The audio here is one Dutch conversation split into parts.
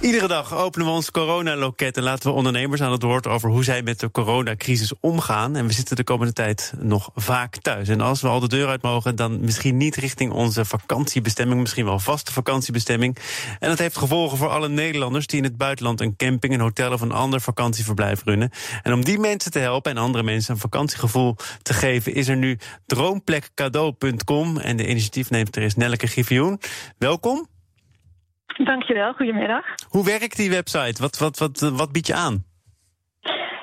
Iedere dag openen we ons coronaloket en laten we ondernemers aan het woord over hoe zij met de coronacrisis omgaan. En we zitten de komende tijd nog vaak thuis. En als we al de deur uit mogen, dan misschien niet richting onze vakantiebestemming, misschien wel vaste vakantiebestemming. En dat heeft gevolgen voor alle Nederlanders die in het buitenland een camping, een hotel of een ander vakantieverblijf runnen. En om die mensen te helpen en andere mensen een vakantiegevoel te geven, is er nu droomplekcadeau.com. En de initiatiefneemster is Nelleke Givioen. Welkom. Dankjewel, goedemiddag. Hoe werkt die website? Wat, wat, wat, wat bied je aan?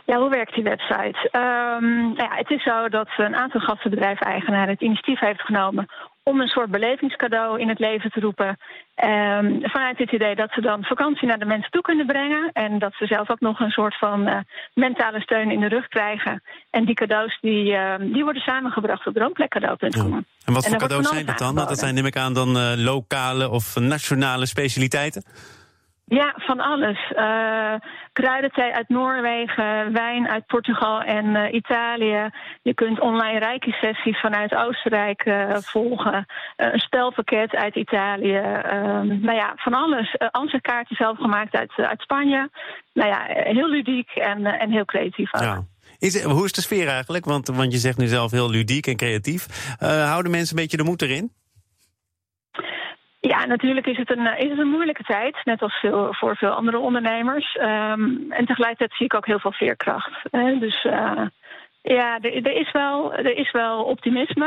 Ja, hoe werkt die website? Um, nou ja, het is zo dat een aantal gastenbedrijf-eigenaren het initiatief heeft genomen om een soort belevingscadeau in het leven te roepen. Um, vanuit het idee dat ze dan vakantie naar de mensen toe kunnen brengen. En dat ze zelf ook nog een soort van uh, mentale steun in de rug krijgen. En die cadeaus die, uh, die worden samengebracht op droomplekcadeau.com. Ja. En wat voor cadeaus zijn dat dan? Dat zijn neem ik aan dan uh, lokale of nationale specialiteiten? Ja, van alles. Uh, kruidenthee uit Noorwegen, wijn uit Portugal en uh, Italië. Je kunt online reiki-sessies vanuit Oostenrijk uh, volgen. een spelpakket uit Italië. nou ja, van alles. Uh, zelf gemaakt uit, uit Spanje. Nou ja, heel ludiek en, en heel creatief. Ja. Is, hoe is de sfeer eigenlijk? Want, want je zegt nu zelf heel ludiek en creatief. houden mensen een beetje de moed erin? Ja, natuurlijk is het een, is het een moeilijke tijd, net als veel, voor veel andere ondernemers. Um, en tegelijkertijd zie ik ook heel veel veerkracht. Hè? Dus uh, ja, er, is wel, er is wel optimisme.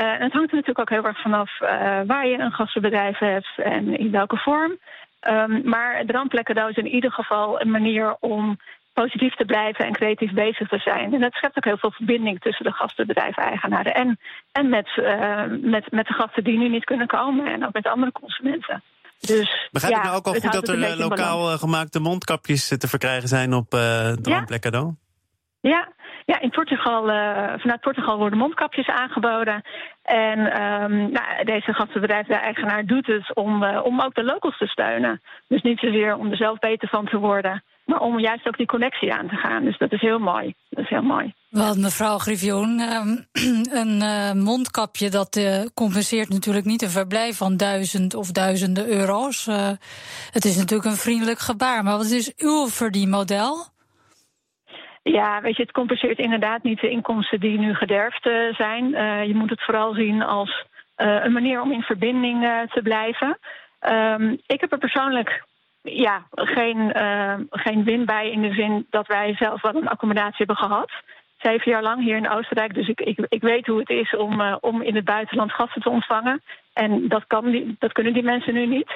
Uh, en het hangt er natuurlijk ook heel erg vanaf uh, waar je een gastenbedrijf hebt en in welke vorm. Um, maar de randplekken is in ieder geval een manier om positief te blijven en creatief bezig te zijn. En dat schept ook heel veel verbinding tussen de gastenbedrijf-eigenaren en, en met, uh, met, met de gasten die nu niet kunnen komen en ook met andere consumenten. Dus, Begrijp ja, ik nou ook al goed dat er eh, lokaal uh, gemaakte mondkapjes te verkrijgen zijn op uh, Droomplek Cadeau? Ja, ja, in Portugal, uh, vanuit Portugal worden mondkapjes aangeboden. En um, nou, deze gastenbedrijf, de eigenaar, doet het om, uh, om ook de locals te steunen. Dus niet zozeer om er zelf beter van te worden, maar om juist ook die connectie aan te gaan. Dus dat is heel mooi. Dat is heel mooi. Want mevrouw Griffioen, een uh, mondkapje dat uh, compenseert natuurlijk niet een verblijf van duizend of duizenden euro's. Uh, het is natuurlijk een vriendelijk gebaar. Maar wat is uw verdienmodel? Ja, weet je, het compenseert inderdaad niet de inkomsten die nu gederfd zijn. Je moet het vooral zien als een manier om in verbinding te blijven. Um, ik heb er persoonlijk ja, geen, geen win bij in de zin dat wij zelf wel een accommodatie hebben gehad. Zeven jaar lang hier in Oostenrijk, dus ik, ik, ik weet hoe het is om, om in het buitenland gasten te ontvangen. En dat, kan die, dat kunnen die mensen nu niet.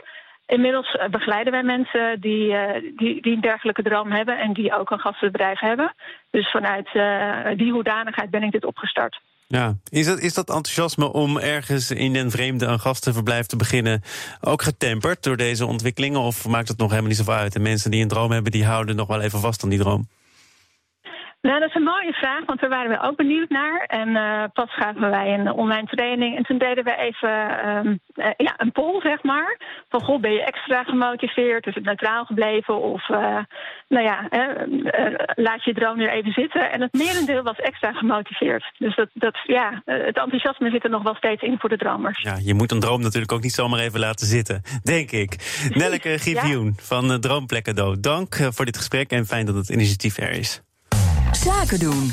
Inmiddels begeleiden wij mensen die, die, die een dergelijke droom hebben en die ook een gastenbedrijf hebben. Dus vanuit die hoedanigheid ben ik dit opgestart. Ja, is dat, is dat enthousiasme om ergens in een vreemde een gastenverblijf te beginnen ook getemperd door deze ontwikkelingen? Of maakt het nog helemaal niet zoveel uit? En mensen die een droom hebben, die houden nog wel even vast aan die droom? Nou, dat is een mooie vraag, want daar waren we ook benieuwd naar. En uh, pas gaven wij een online training. En toen deden we even um, uh, ja, een poll, zeg maar. Van, goh, ben je extra gemotiveerd? Is het neutraal gebleven? Of, uh, nou ja, laat je droom weer even zitten. En het merendeel was extra gemotiveerd. Dus dat, dat, ja, het enthousiasme zit er nog wel steeds in voor de dromers. Ja, je moet een droom natuurlijk ook niet zomaar even laten zitten, denk ik. Nelleke Givioen ja? van Droomplek Cadeau. Dank voor dit gesprek en fijn dat het initiatief er is. Zaken doen.